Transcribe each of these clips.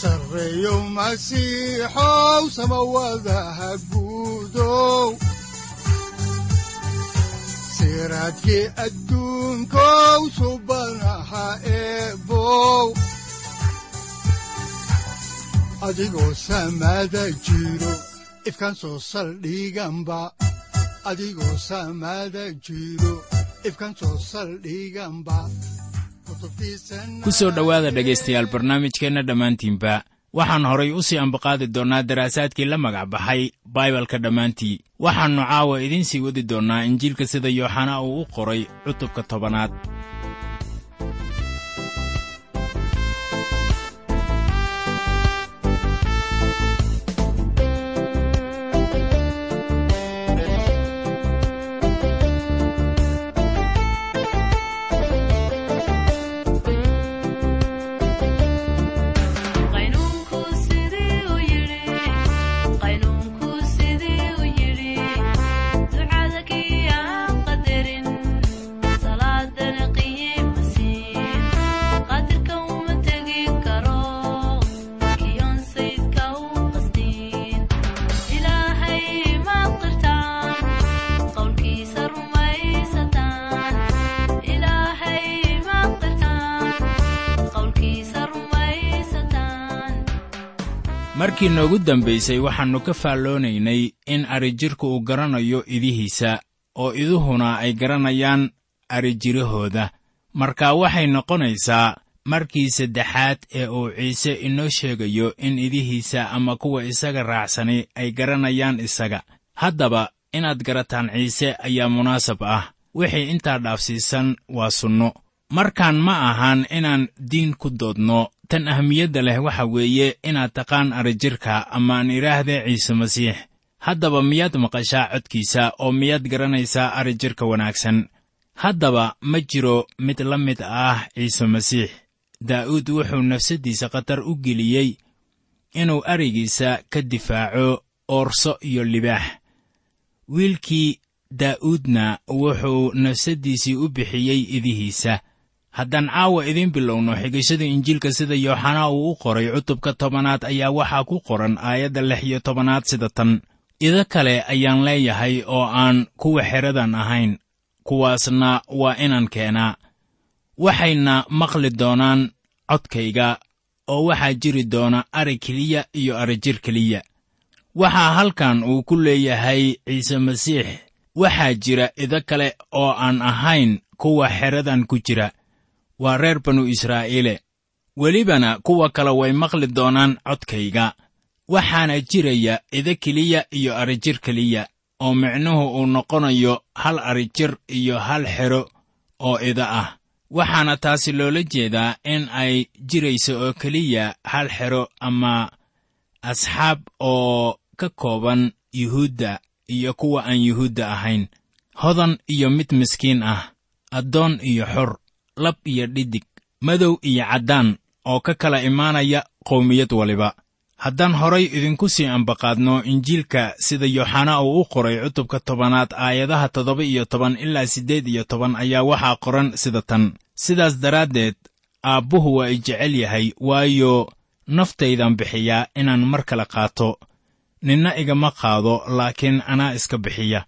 sareyow masiixow samawadaha guudow siraadkii subanaha eebow adigoo saldhiganba adigoo samaada jiro ifkaan soo saldhiganba ku soo dhowaada dhegaystayaal barnaamijkeenna dhammaantiinba waxaan horay u sii ambaqaadi doonnaa daraasaadkii la magac baxay baibalka dhammaantii. Waxaannu caawa idiin sii wadi doonnaa injiilka sida yooxana uu u qoray cutubka tobanaad markii noogu dambaysay waxaannu ka faalloonaynay in arijirku uu garanayo idihiisa oo iduhuna ay garanayaan arijirahooda marka waxay noqonaysaa markii saddexaad ee uu ciise inoo sheegayo in idihiisa ama kuwa isaga raacsani ay garanayaan isaga. Haddaba inaad garataan ciise ayaa munaasab ah. Wixii intaa dhaafsiisan waa sunno markaan ma ahan inaan diin ku doodno. Tan ahmiyadda leh waxa weeye inaad taqaan arijirka amaaan idhaahdee ciise masiix. Haddaba miyaad maqashaa codkiisa oo miyaad garanaysaa arijirka wanaagsan? Haddaba ma jiro mid la mid ah ciise masiix. Daa'uud wuxuu nafsaddiisa khatar u geliyey inuu arigiisa ka difaaco oorso iyo libaax. Wiilkii daa'uudna wuxuu nafsaddiisii u bixiyey idihiisa haddaan caawa idiin bilowno xigashada injiilka sida yooxanaa uu u qoray cutubka tobanaad ayaa waxaa ku qoran aayadda lix iyo tobanaad sida tan. Ida kale ayaan leeyahay oo aan kuwa xeradan ahayn kuwaasna waa inaan keenaa. Waxayna maqli doonaan codkayga oo waxaa jiri doona ari keliya iyo arijir keliya. Waxaa halkan uu ku leeyahay ciise masiix. Waxaa jira ida kale oo aan ahayn kuwa xeradan ku jira waa reer banu israa'iile. Welibana kuwa kale way maqli doonaan codkayga. Waxaana jiraya ida keliya iyo arijir keliya oo micnuhu uu noqonayo hal arijir iyo hal xero oo ida ah. Waxaana taasi loola jeedaa in ay jirayso oo keliya hal xero ama asxaab oo ka kooban yuhuudda iyo kuwa aan yuhuudda ahayn. Hodan iyo mid miskiin ah addoon iyo xor lab iyo dhidig madow iyo caddaan oo ka kala imaanaya qowmiyad waliba. Haddaan horay idinku sii ambaqaadno injiilka sida yooxana uu u qoray cutubka tobanaad aayadaha toddoba iyo toban ilaa siddeed iyo toban ayaa waxaa qoran sida tan. Sidaas daraaddeed aabbuhu waa i jecel yahay waayo naftaydan bixiyaa inaan mar kale qaato. Ninna igama qaado laakiin anaa iska bixiya.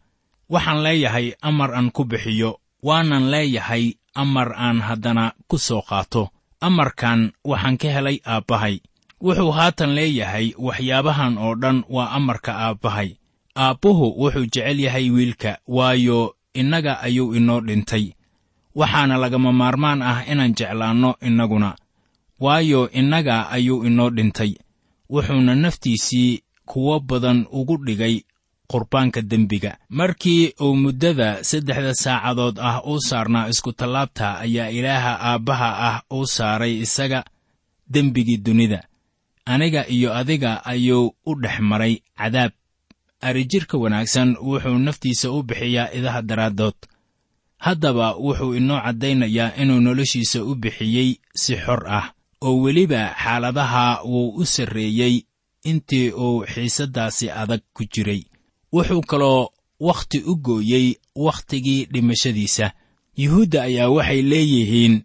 Waxaan leeyahay amar aan ku bixiyo waanan leeyahay amar aan haddana ku soo qaato. Amarkan waxaan ka helay aabbahay. Wuxuu haatan leeyahay waxyaabahan oo dhan waa amarka aabbahay. Aabbuhu wuxuu jecel yahay wiilka waayo innaga ayuu inoo dhintay. Waxaana lagama maarmaan ah inaan jeclaanno innaguna. Waayo innaga ayuu inoo dhintay. Wuxuuna naftiisii kuwo badan ugu dhigay qurbaanka dembiga. Markii uu muddada saddexda saacadood ah uu saarnaa iskutallaabta ayaa ilaaha aabbaha ah uu saaray isaga dembigii dunida. Aniga iyo adiga ayuu u dhex maray cadaab. Arijirka wanaagsan wuxuu naftiisa u bixiyaa idaha daraaddood. Haddaba wuxuu inoo caddaynayaa inuu noloshiisa u bixiyey si xor ah oo weliba xaaladaha wuu u sarreeyey intii uu xiisaddaasi adag ku jiray wuxuu kaloo wakhti u gooyey wakhtigii dhimashadiisa. Yuhuudda ayaa waxay leeyihiin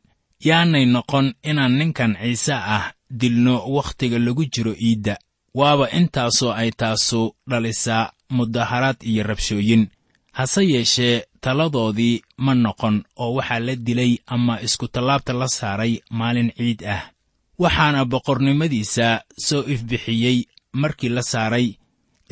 yaanay noqon inaan ninkan ciise ah dilno wakhtiga lagu jiro iidda waaba intaasoo ay taasu dhalisaa mudaharaad iyo rabshooyin. Hase yeeshee taladoodii ma noqon oo waxaa la dilay ama iskutallaabta la saaray maalin ciid ah. Waxaana boqornimadiisa soo ifbixiyey markii la saaray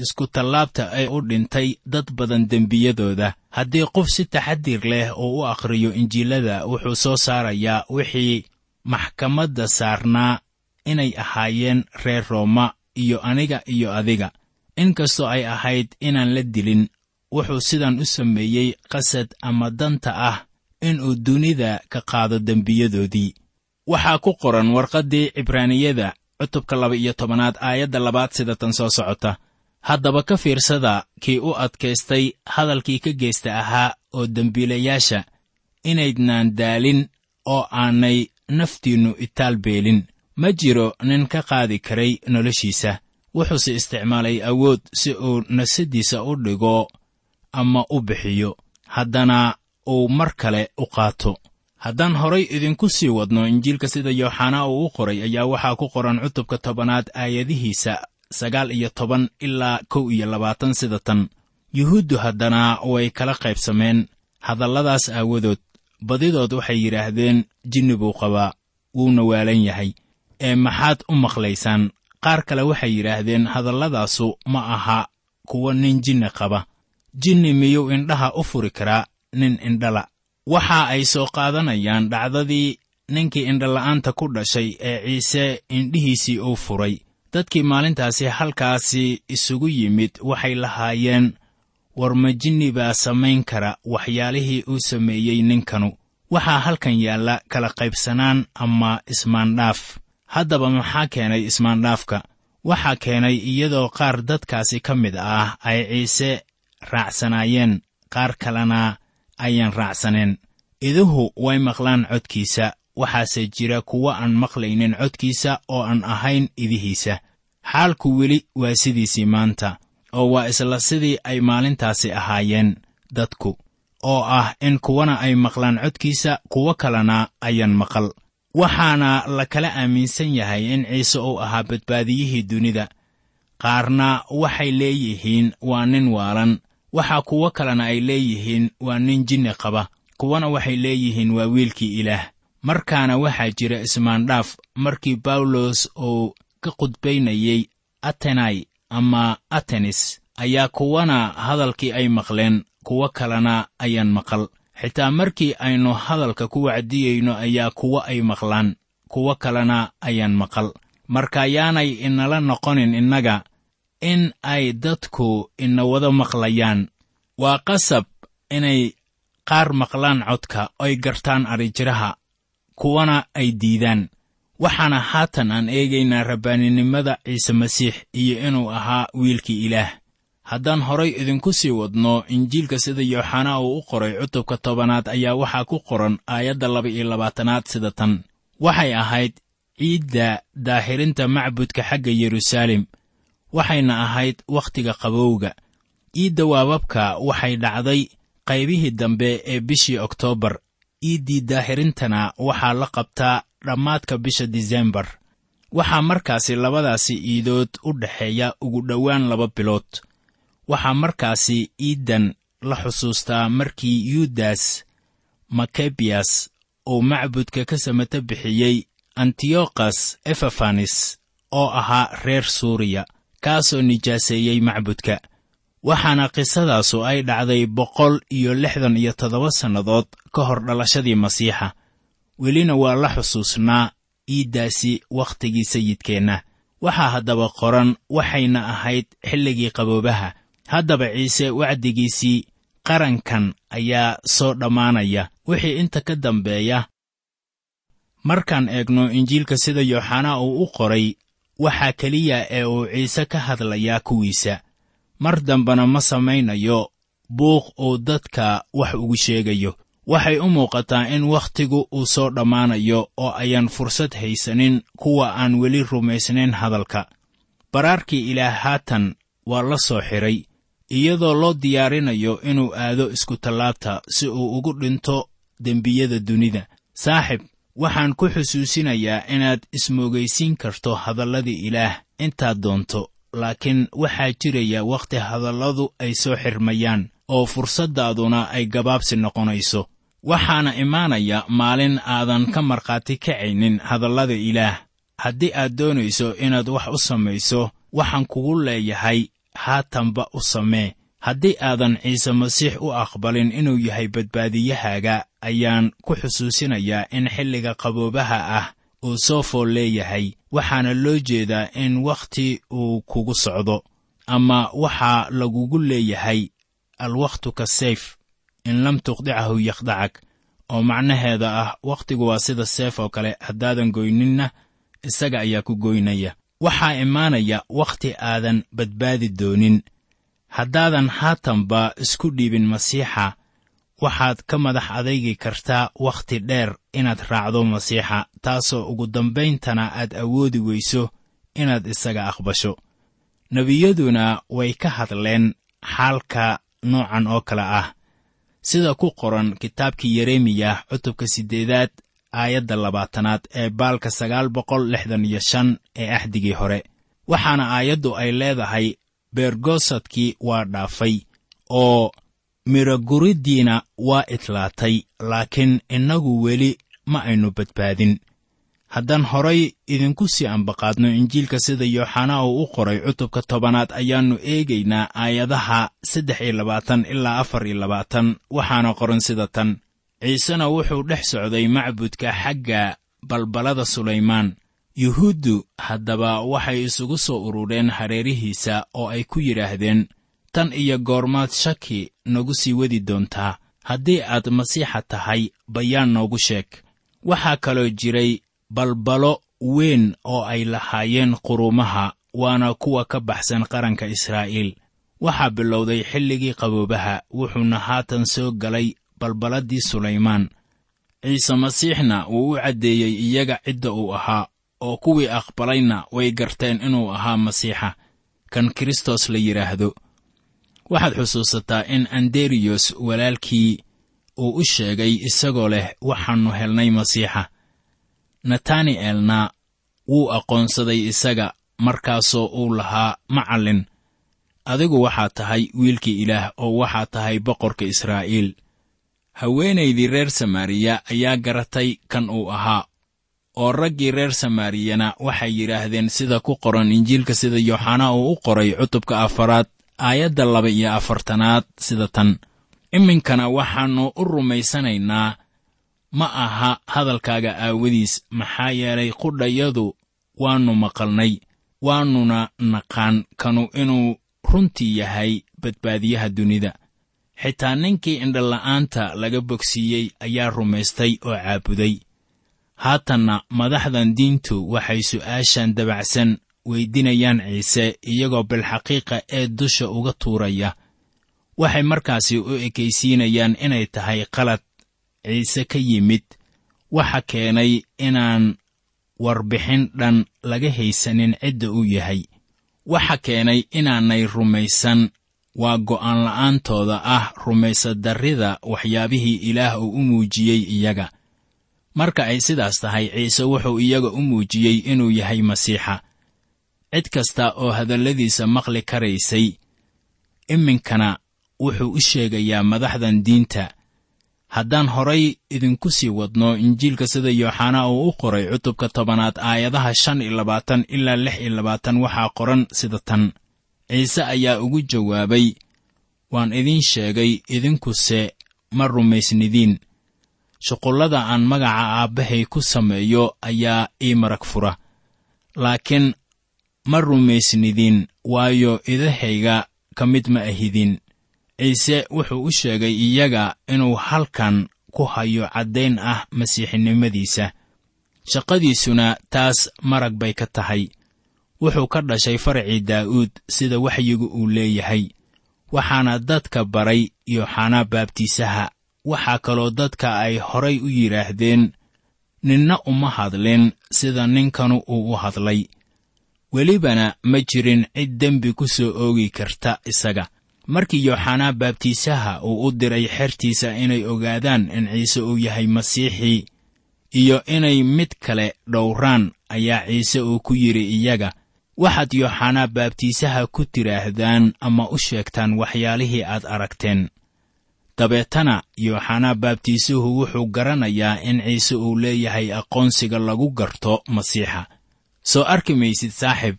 iskutallaabta ay u dhintay dad badan dembiyadooda. Haddii qof si taxadir leh uu u akhriyo injiilada wuxuu soo saarayaa wixii maxkamadda saarnaa inay ahaayeen reer rooma iyo aniga iyo adiga. Inkastoo ay ahayd inaan la dilin wuxuu sidan u sameeyey qasad ama danta ah inuu dunida ka qaado dembiyadoodii. Waxaa ku qoran warqaddii cibraaniyada cutubka laba iyo tobanaad aayadda labaad sida tan soo socota haddaba ka fiirsada kii u adkaystay hadalkii ka geysta ahaa oo dembiilayaasha inaydnaan daalin oo aanay naftiinnu itaal beelin. Ma jiro nin ka qaadi karay noloshiisa. Wuxuuse isticmaalay awood si uu nafsaddiisa u dhigo ama u bixiyo. Haddana uu mar kale u qaato. Haddaan horay idinku sii wadno injiilka sida yooxanaa uu u qoray ayaa waxaa ku qoran cutubka tobanaad aayadihiisa sagaal iyo toban ilaa kow iyo labaatan sida tan. Yuhuuddu haddana way kala qaybsameen. Hadalladaas aawadood badidood waxay yidhaahdeen jinni buu qabaa wuuna waalan yahay. Ee maxaad u maqlaysaan? Qaar kale waxay yidhaahdeen hadalladaasu ma aha kuwa nin jinni qaba. Jinni miyuu indhaha u furi karaa nin indhala? Waxa ay soo qaadanayaan dhacdadii ninkii indhala'aanta ku dhashay ee ciise indhihiisii uu furay dadkii maalintaasi halkaasi isugu yimid waxay lahaayeen war ma jinni baa samayn kara waxyaalihii uu sameeyey ninkanu. Waxaa halkan yaalla kala qaybsanaan ama ismaandhaaf. Haddaba maxaa keenay ismaandhaafka? Waxaa keenay iyadoo qaar dadkaasi ka mid ah ay ciise raacsanaayeen qaar kalena ayaan raacsaneen iduhu way maqlaan codkiisa waxaase jira kuwo aan maqlaynin codkiisa oo aan ahayn idihiisa. Xaalku weli waa sidiisii maanta oo waa isla sidii ay maalintaasi ahaayeen dadku oo ah in kuwana ay maqlaan codkiisa kuwo kalena ayaan maqal. Waxaana la kala aaminsan yahay in ciise uu ahaa badbaadiyihii dunida. Qaarna waxay leeyihiin waa nin waalan. Waxaa kuwo kalena ay leeyihiin waa nin jinni qaba. Kuwana waxay leeyihiin waa wiilkii ilaah markaana waxaa jira ismaandhaaf markii bawlos uu ka qudbaynayey atenai ama atenis ayaa kuwana hadalkii ay maqleen kuwo kalena ayaan maqal. Xitaa markii aynu hadalka ku wacdiyeyno ayaa kuwo ay maqlaan kuwo kalena ayaan maqal. Marka yaanay inala noqonin innaga in ay dadku ina wada maqlayaan. Waa qasab inay qaar maqlaan codka oy gartaan adrijiraha kuwana ay diidaan. Waxaana haatan aan eegaynaa rabbaaninimada ciise masiix iyo inuu ahaa wiilkii ilaah. Haddaan horay idinku sii wadno injiilka sida yooxanaa uu u qoray cutubka tobanaad ayaa waxaa ku qoran aayadda laba iyo labaatanaad sida tan. Waxay ahayd ciidda daahirinta macbudka xagga yeruusaalem. Waxayna ahayd wakhtiga qabowga. Iidda waababka waxay dhacday qaybihii dambe ee bishii oktoobar iiddii daahirintana waxaa la qabtaa dhammaadka bisha disembar waxaa markaasi labadaasi iidood u dhexeeya ugu dhowaan laba bilood. Waxaa markaasi iiddan la xusuustaa markii yudas makebiyas uu macbudka ka samata bixiyey antiyokhas efafanis oo ahaa reer suuriya kaasoo nijaaseeyey macbudka waxaana qisadaasu ay dhacday boqol iyo lixdan iyo toddoba sannadood ka hor dhalashadii masiixa. Welina waa la xusuusnaa iiddaasi wakhtigii sayidkeenna. Waxaa haddaba qoran waxayna ahayd xilligii qaboobaha. Haddaba ciise wacdigiisii qarankan ayaa soo dhammaanaya. Wixii inta ka dambeeya markaan eegno injiilka sida yooxanaa uu u qoray waxaa keliya ee uu ciise ka hadlayaa kuwiisa mar dambena ma samaynayo buuq uu dadka wax ugu sheegayo. Waxay u muuqataa in wakhtigu uu soo dhammaanayo oo ayaan fursad haysanin kuwa aan weli rumaysnayn hadalka. Baraarkii ilaah haatan waa la soo xidhay iyadoo loo diyaarinayo inuu aado iskutallaabta si uu ugu dhinto dembiyada dunida. Saaxib waxaan ku xusuusinayaa inaad ismoogaysiin karto hadalladii ilaah intaad doonto laakiin waxaa jiraya wakhti hadalladu ay soo xirmayaan oo fursaddaaduna ay gabaabsi noqonayso. Waxaana imaanaya maalin aadan ka markhaati kacaynin hadallada ilaah. Haddii aad doonayso inaad wax u samayso waxaan kugu leeyahay haatanba u samee. Haddii aadan ciise masiix u aqbalin inuu yahay badbaadiyahaaga ayaan ku xusuusinayaa in xilliga qaboobaha ah uu soo fool leeyahay waxaana loo jeedaa in wakhti uu kugu socdo ama waxaa lagugu leeyahay alwakhtu ka sayf in lam tuqdicahu yakhdacak oo macnaheeda ah wakhtigu waa sida seef oo kale haddaadan goyninna isaga ayaa ku goynaya. Waxaa imaanaya wakhti aadan badbaadi doonin. Haddaadan haatanba isku dhiibin masiixa waxaad ka madax adaygi kartaa wakhti dheer inaad raacdo masiixa taasoo ugu dambayntana aad awoodi weyso inaad isaga aqbasho. Nebiyaduna way ka hadleen xaalka noocan oo kale ah. Sida ku qoran kitaabkii yeremiyah cutubka siddeedaad aayadda labaatanaad ee baalka sagaal boqol lixdan iyo shan ee axdigii hore. Waxaana aayaddu ay leedahay beergoosadkii waa dhaafay oo midhoguriddiina waa idlaatay laakiin innagu weli ma aynu badbaadin. Haddaan horay idinku sii ambaqaadno injiilka sida yooxanaa uu u qoray cutubka tobanaad ayaannu eegaynaa aayadaha saddex iyo labaatan ilaa afar iyo labaatan waxaana qoran sida tan. Ciisena wuxuu dhex socday macbudka xagga balbalada sulaymaan yuhuuddu haddaba waxay isugu soo urureen hareerihiisa oo ay ku yidhaahdeen tan iyo goormaad shaki nagu sii wadi doontaa. Haddii aad masiixa tahay bayaan noogu sheeg. Waxaa kaloo jiray balbalo weyn oo ay lahaayeen quruumaha waana kuwa ka baxsan qaranka israa'iil. Waxaa bilowday xilligii qaboobaha wuxuuna haatan soo galay balbaladii sulaymaan. Ciise masiixna wuu u caddeeyey iyaga cidda uu ahaa oo kuwii aqbalayna way garteen inuu ahaa masiixa. Kan kristos la yidhaahdo waxaad xusuusataa in anderiyos walaalkii uu u sheegay isagoo leh waxaannu helnay masiixa. Natani'elna wuu aqoonsaday isaga markaasoo uu lahaa macallin adigu waxaa tahay wiilkii ilaah oo waxaa tahay boqorka israa'iil. Haweenaydii reer samaariya ayaa garatay kan uu ahaa oo raggii reer samaariyana waxay yidhaahdeen sida ku qoran injiilka sida yooxanaa uu u qoray cutubka afaraad aayadda laba iyo afartanaad sida tan. Iminkana waxaannu u rumaysanaynaa ma aha hadalkaaga aawadiis maxaa yeelay qudhayadu waannu maqalnay waannuna naqaan kanu inuu runtii yahay badbaadiyaha dunida. Xitaa ninkii indhala'aanta laga bogsiiyey ayaa rumaystay oo caabuday. Haatanna madaxdan diintu waxay su'aashan dabacsan weydinayaan ciise iyagoo bilxaqiiqa ee dusha uga tuuraya. Waxay markaasi u ekaysiinayaan inay tahay qalad ciise ka yimid. Waxa keenay inaan warbixin dhan laga haysanin cidda uu yahay. Waxa keenay inaanay rumaysan. Waa go'aan la'aantooda ah rumaysadarrida waxyaabihii ilaah uu u muujiyey iyaga. Marka ay sidaas tahay ciise wuxuu iyaga u muujiyey inuu yahay masiixa cid kasta oo hadalladiisa maqli karaysay iminkana wuxuu u sheegayaa madaxdan diinta. Haddaan horay idinku sii wadno injiilka sida yooxanaa uu u qoray cutubka tobanaad aayadaha shan iyo labaatan ilaa lix iyo labaatan waxaa qoran sida tan. Ciise ayaa ugu jawaabay waan idiin sheegay idinkuse ma rumaysnidiin. Shuqullada aan magaca aabbahay ku sameeyo ayaa ii marag fura. Laakiin ma rumaysnidiin waayo idahayga ka mid ma ahidin. Ciise wuxuu u sheegay iyaga inuu halkan ku hayo caddayn ah masiixinimadiisa. Shaqadiisuna taas marag bay ka tahay. Wuxuu ka dhashay faracii daa'uud sida waxyigu uu leeyahay. Waxaana dadka baray yooxanaa baabtiisaha. Waxaa kaloo dadka ay horay u yidhaahdeen ninna uma hadlin sida ninkanu uu u hadlay welibana ma jirin cid dembi ku soo oogi karta isaga. Markii yooxanaa baabtiisaha uu u diray xertiisa inay ogaadaan in ciise uu yahay masiixii iyo inay mid kale dhowraan ayaa ciise uu ku yidhi iyaga waxaad yooxanaa baabtiisaha ku tidhaahdaan ama u sheegtaan waxyaalihii aad aragteen. Dabeetana yooxanaa baabtiisuhu wuxuu garanayaa in ciise uu leeyahay aqoonsiga lagu garto masiixa soo arki maysid saaxib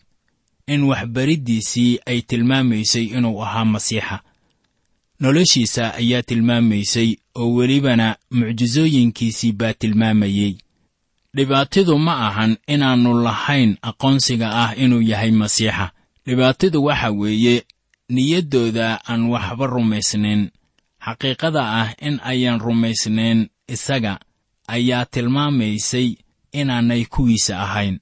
in waxbariddiisii ay tilmaamaysay inuu ahaa masiixa. Noloshiisa ayaa tilmaamaysay oo welibana mucjisooyinkiisii baa tilmaamayey. Dhibaatidu ma ahan inaannu lahayn aqoonsiga ah inuu yahay masiixa. Dhibaatidu waxa weeye niyaddooda aan waxba rumaysnayn. Xaqiiqada ah in ayaan rumaysnayn isaga ayaa tilmaamaysay inaanay kuwiisa ahayn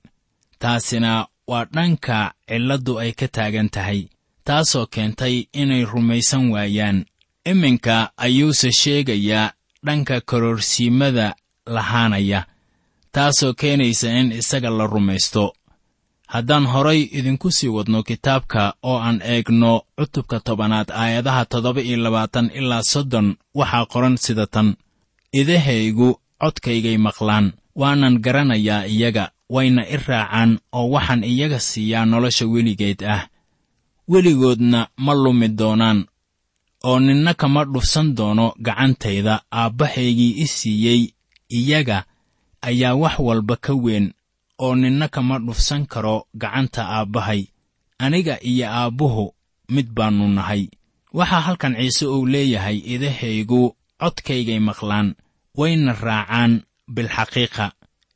taasina waa dhanka cilladdu ay ka taagan tahay taasoo keentay inay rumaysan waayaan. Iminka ayuuse sheegayaa dhanka karoorsiimada lahaanaya taasoo keenaysa in isaga la rumaysto. Haddaan horay idinku sii wadno kitaabka oo aan eegno cutubka tobanaad aayadaha toddoba iyo labaatan ilaa soddon waxaa qoran sida tan idahaygu codkaygay maqlaan waanan garanayaa iyaga wayna i raacaan oo waxaan iyaga siiyaa nolosha weligeed ah. Weligoodna ma lumi doonaan oo ninna kama dhufsan doono gacantayda. Aabbahaygii i siiyey iyaga ayaa wax walba ka weyn oo ninna kama dhufsan karo gacanta aabbahay. Aniga iyo aabbuhu mid baannu nahay. Waxaa halkan ciise uu leeyahay idahaygu codkaygay maqlaan wayna raacaan bilxaqiiqa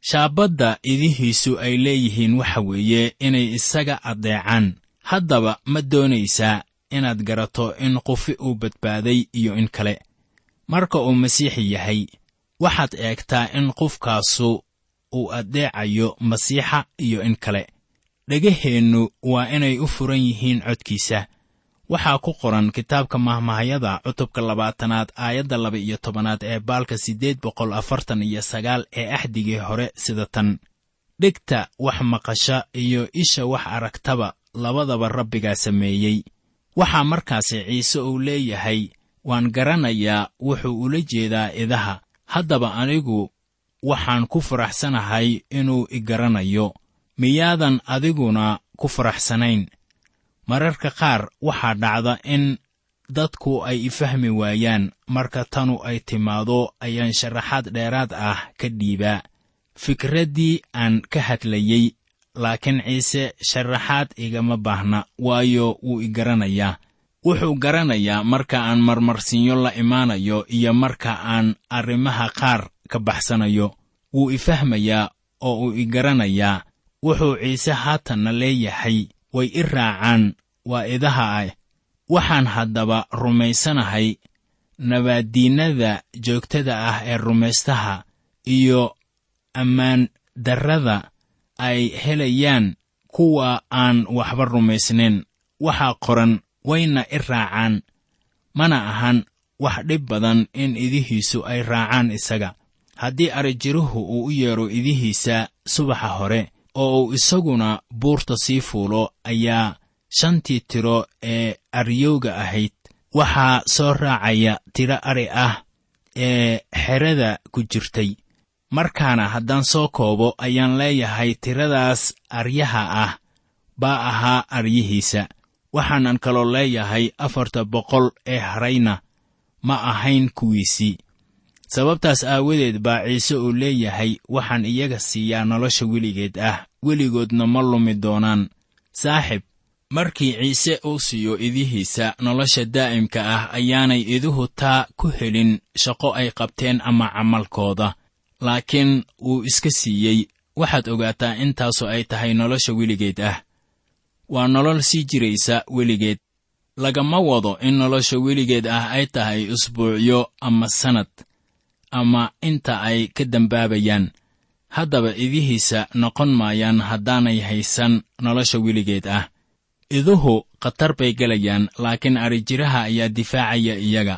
shaabadda idihiisu ay leeyihiin waxa weeye inay isaga addeecaan. Haddaba ma doonaysaa inaad garato in qufi uu badbaaday iyo in kale. Marka uu masiixi yahay waxaad eegtaa in qofkaasu uu addeecayo masiixa iyo in kale. Dhegaheennu waa inay u furan yihiin codkiisa waxaa ku qoran kitaabka mahmahayada cutubka labaatanaad aayadda laba iyo tobanaad ee baalka siddeed boqol afartan iyo sagaal ee axdigii hore sida tan. Dhegta wax maqasha iyo isha wax aragtaba labadaba rabbigaa sameeyey. Waxaa markaasi ciise uu leeyahay waan garanayaa wuxuu ula jeedaa idaha. Haddaba anigu waxaan ku faraxsanahay inuu i garanayo. Miyaadan adiguna ku faraxsanayn mararka qaar waxaa dhacda in dadku ay i fahmi waayaan marka tanu ay timaado ayaan sharaxaad dheeraad ah ka dhiibaa. Fikraddii aan ka hadlayey laakiin ciise sharaxaad igama baahna waayo wuu i garanayaa. Wuxuu garanayaa marka aan marmarsiinyo la imaanayo iyo marka aan arrimaha qaar ka baxsanayo. Wuu i fahmayaa oo uu i garanayaa. Wuxuu ciise haatanna leeyahay way i raacaan waa idaha ah waxaan haddaba rumaysanahay nabaaddiinnada joogtada ah ee rumaystaha iyo ammaan darrada ay helayaan kuwa aan waxba rumaysnayn. Waxaa qoran wayna i raacaan mana ahan wax dhib badan in idihiisu ay raacaan isaga. Haddii arijiruhu uu u yeedho idihiisa subaxa hore oo uu isaguna buurta sii fuulo ayaa shantii tiro ee aryowga ahayd. Waxaa soo raacaya tiro ari ah ee xerada ku jirtay. Markaana haddaan soo koobo ayaan leeyahay tiradaas aryaha ah baa ahaa aryihiisa. Waxaanan kaloo leeyahay afarta boqol ee harayna ma ahayn kuwiisii sababtaas aawadeed baa ciise uu leeyahay waxaan iyaga siiyaa nolosha weligeed ah. Weligoodna ma lumi doonaan. Saaxib markii ciise uu siiyo idihiisa nolosha daa'imka ah ayaanay iduhu taa ku helin shaqo ay qabteen ama camalkooda. Laakiin wuu iska siiyey. Waxaad ogaataa intaasu ay tahay nolosha weligeed ah. Waa nolol sii jiraysa weligeed. Lagama wado in nolosha weligeed ah ay tahay usbuucyo ama sannad ama inta ay ka dembaabayaan haddaba idihiisa noqon maayaan haddaanay haysan nolosha weligeed ah. Iduhu khatar bay gelayaan laakiin adrijiraha ayaa difaacaya iyaga.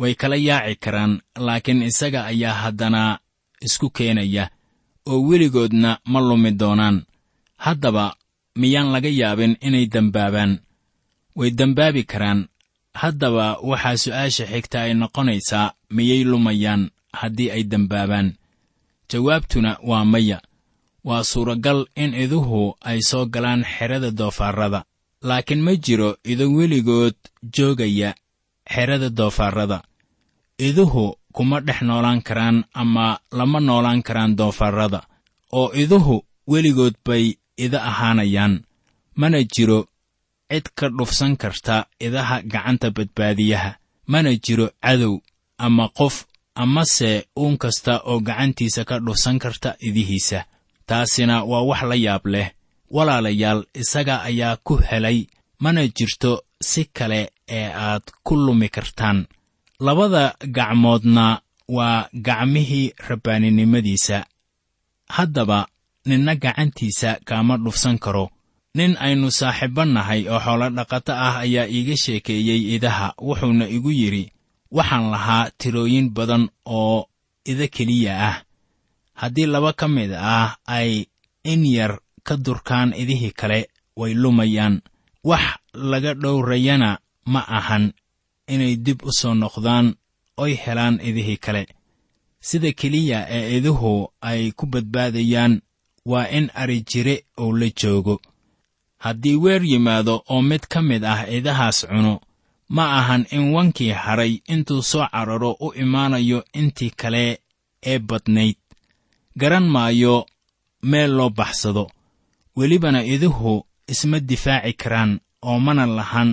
Way kala yaaci karaan laakiin isaga ayaa haddana isku keenaya oo weligoodna ma lumi doonaan. Haddaba miyaan laga yaabin inay dembaabaan way dembaabi karaan haddaba waxaa su'aasha xigta ay noqonaysaa miyay lumayaan haddii ay dembaabaan jawaabtuna waa maya. Waa suuragal in iduhu ay soo galaan xerada doofaarrada. Laakiin ma jiro ido weligood joogaya xerada doofaarrada. Iduhu kuma dhex noolaan karaan ama lama noolaan karaan doofaarrada oo iduhu weligood bay ida ahaanayaan. Mana jiro cid ka dhufsan karta idaha gacanta badbaadiyaha mana jiro cadow ama qof amase uun kasta oo gacantiisa ka dhufsan karta idihiisa. Taasina waa wax la yaab leh. Walaalayaal isaga ayaa ku helay mana jirto si kale ee aad ku lumi kartaan. Labada gacmoodna waa gacmihii rabbaaninimadiisa haddaba ninna gacantiisa kaama dhufsan karo nin aynu saaxiibba nahay oo xoolo dhaqato ah ayaa iiga sheekeeyey idaha wuxuuna igu yidhi waxaan lahaa tirooyin badan oo ida keliya ah. Haddii laba ka mid ah ay in yar ka durkaan idihii kale way lumayaan. Wax laga dhowrayana ma ahan inay dib u soo noqdaan oy helaan idihii kale. Sida keliya ee iduhu ay ku badbaadayaan waa in arijire uu la joogo haddii weer yimaado oo mid ka mid ah idahaas cuno ma ahan in wankii hadhay intuu soo cararo u imaanayo intii kale ee badnayd. Garan maayo meel loo baxsado. Welibana iduhu isma difaaci karaan oo mana lahan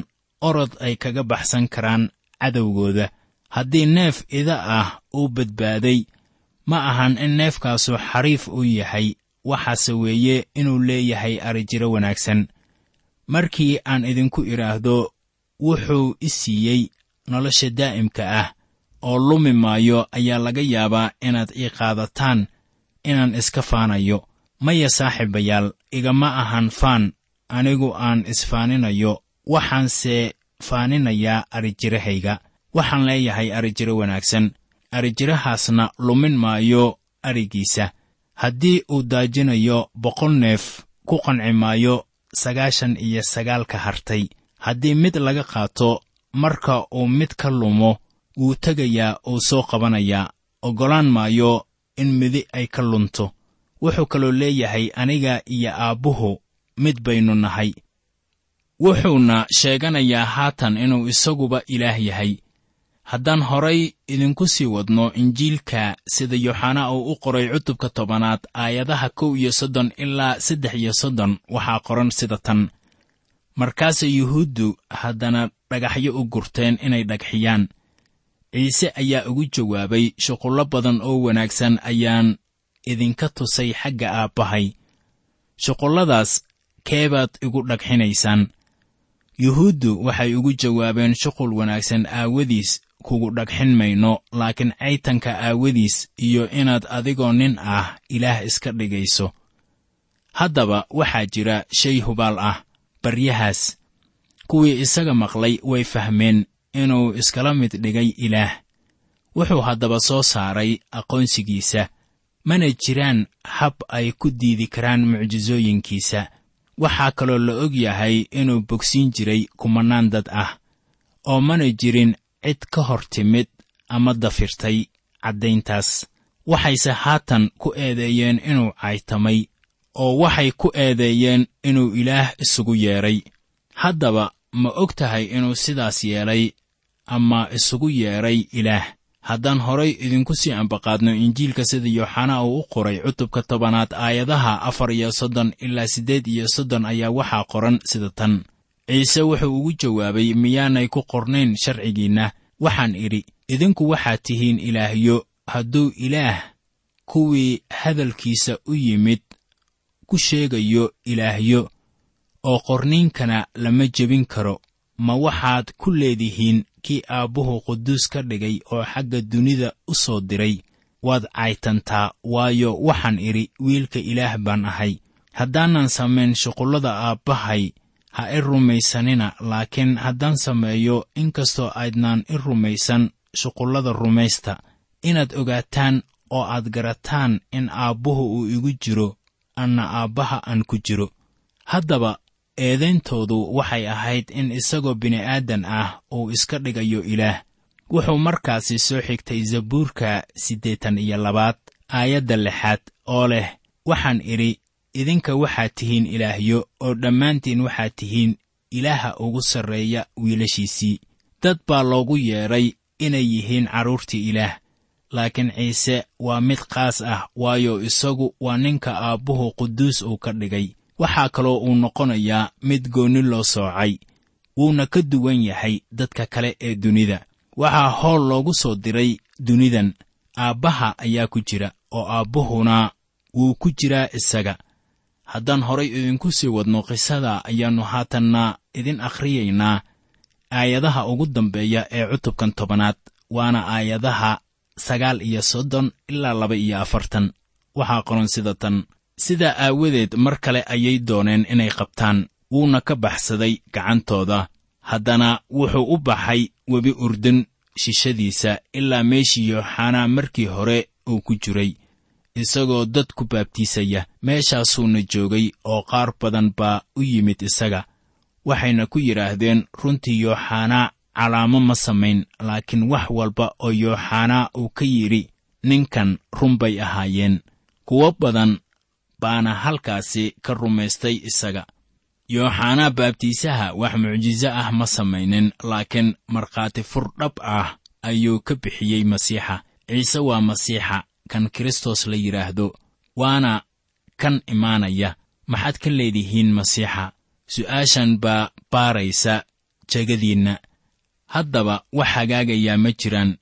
orod ay kaga baxsan karaan cadowgooda. Haddii neef ida ah uu badbaaday ma ahan in neefkaasu xariif u yahay waxaase weeye inuu leeyahay arijiro wanaagsan markii aan idinku idhaahdo wuxuu i siiyey nolosha daa'imka ah oo lumi maayo ayaa laga yaabaa inaad ii qaadataan inaan iska faanayo. Maya saaxiibayaal igama ahan faan anigu aan isfaaninayo waxaanse faaninayaa arijirahayga waxaan leeyahay arijiro wanaagsan arijirahaasna lumin maayo arigiisa. Haddii uu daajinayo boqol neef ku qanci maayo sagaashan iyo sagaalka hartay. Haddii mid laga qaato marka uu mid ka lumo wuu tegayaa uu soo qabanayaa oggolaan maayo in midi ay ka lunto. Wuxuu kaloo leeyahay aniga iyo aabbuhu mid baynu nahay. Wuxuuna sheeganayaa haatan inuu isaguba ilaah yahay haddaan horay idinku sii wadno injiilka sida yooxanaa uu u qoray cutubka tobanaad aayadaha kow iyo soddon ilaa saddex iyo soddon waxaa qoran sida tan. Markaasay yuhuuddu haddana dhagaxyo u gurteen inay dhagxiyaan. Ciise ayaa ugu jawaabay shuqullo badan oo wanaagsan ayaan idinka tusay xagga aabbahay. Shuqulladaas keebaad igu dhagxinaysaan. Yuhuuddu waxay ugu jawaabeen shuqul wanaagsan aawadiis kugu dhagxin mayno laakiin caytanka aawadiis iyo inaad adigoo nin ah ilaah iska dhigayso. Haddaba waxaa jira shay hubaal ah baryahaas. Kuwii isaga maqlay way fahmeen inuu iskala mid dhigay ilaah. Wuxuu haddaba soo saaray aqoonsigiisa mana jiraan hab ay ku diidi karaan mucjisooyinkiisa waxaa kaloo la og yahay inuu bogsiin jiray kumannaan dad ah oo mana jirin cid ka hor timid ama dafirtay caddayntaas. Waxayse haatan ku eedeeyeen inuu caytamay oo waxay ku eedeeyeen inuu ilaah isugu yeedhay haddaba ma og tahay inuu sidaas yeelay ama isugu yeedhay ilaah. Haddaan horay idinku sii ambaqaadno injiilka sida yooxanaa uu u qoray cutubka tobanaad aayadaha afar iyo soddon ilaa siddeed iyo soddon ayaa waxaa qoran sida tan ciise wuxuu ugu jawaabay miyaanay ku qornayn sharcigiinna? Waxaan idhi idinku waxaad tihiin ilaahyo hadduu ilaah kuwii hadalkiisa u yimid ku sheegayo ilaahyo oo qorniinkana lama jebin karo ma waxaad ku leedihiin kii aabbuhu quduus ka dhigay oo xagga dunida u soo diray? Waad caytantaa waayo waxaan idhi wiilka ilaah baan ahay. Haddaanan samayn shuqullada aabbahay ha i rumaysanina laakiin haddaan sameeyo inkastoo aydnaan i rumaysan shuqullada rumaysta inaad ogaataan oo aad garataan in aabbuhu uu igu jiro anna aabbaha aan ku jiro. Haddaba eedayntoodu waxay ahayd in isagoo bini'aadan ah uu iska dhigayo ilaah. Wuxuu markaasi soo xigtay zabuurka siddeetan iyo labaad aayadda lixaad oo leh waxaan idhi idinka waxaad tihiin ilaahyo oo dhammaantiin waxaad tihiin ilaaha ugu sarreeya wiilashiisii. Dad baa loogu yeedhay inay yihiin carruurtii ilaah laakiin ciise waa mid qaas ah waayo isagu waa ninka aabbuhu quduus uu ka dhigay. Waxaa kaloo uu noqonayaa mid goonni loo soocay wuuna ka duwan yahay dadka kale ee dunida. Waxaa howl loogu soo diray dunidan. Aabbaha ayaa ku jira oo aabbuhuna wuu ku jiraa isaga haddaan horay idinku sii wadno qisada ayaannu haatanna idin akhriyaynaa aayadaha ugu dambeeya ee cutubkan tobanaad waana aayadaha sagaal iyo soddon ilaa laba iyo afartan. Waxaa qoran sida tan sidaa aawadeed mar kale ayay dooneen inay qabtaan wuuna ka baxsaday gacantooda. Haddana wuxuu u baxay webi urdun shishadiisa ilaa meeshii yooxanaa markii hore uu ku jiray isagoo dad ku baabtiisaya meeshaasuuna joogay oo qaar badan baa u yimid isaga. Waxayna ku yidhaahdeen runtii yooxanaa calaamo ma samayn laakiin wax walba oo yooxanaa uu ka yidhi ninkan run bay ahaayeen. Kuwo badan baana halkaasi ka rumaystay isaga. Yooxanaa baabtiisaha wax mucjiso ah ma samaynin laakiin markhaati fur dhab ah ayuu ka bixiyey masiixa. Ciise waa masiixa kan kristos la yidhaahdo waana kan imaanaya. Maxaad ka leedihiin masiixa? Su'aashan baa baaraysa jegadiinna. Haddaba wax hagaagayaa ma jiraan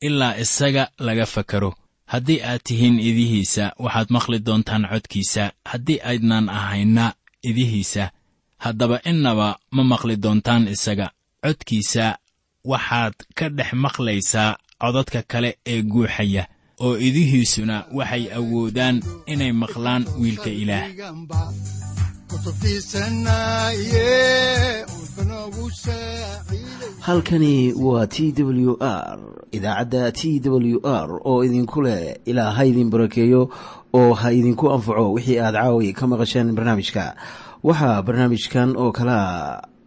ilaa isaga laga fakaro. Haddii aad tihiin idihiisa waxaad maqli doontaan codkiisa. Haddii aydnaan ahayna idihiisa. Haddaba innaba ma maqli doontaan isaga. Codkiisa waxaad ka dhex maqlaysaa codadka kale ee guuxaya oo idihiisuna waxay awoodaan inay maqlaan wiilka ilaah. Halkani waa t w r idaacadda t w r oo idinku leh ilaa ha idin barakeeyo oo ha idinku anfaco wixii aad caawi ka maqasheen barnaamijka. Waxaa barnaamijkan oo kalaa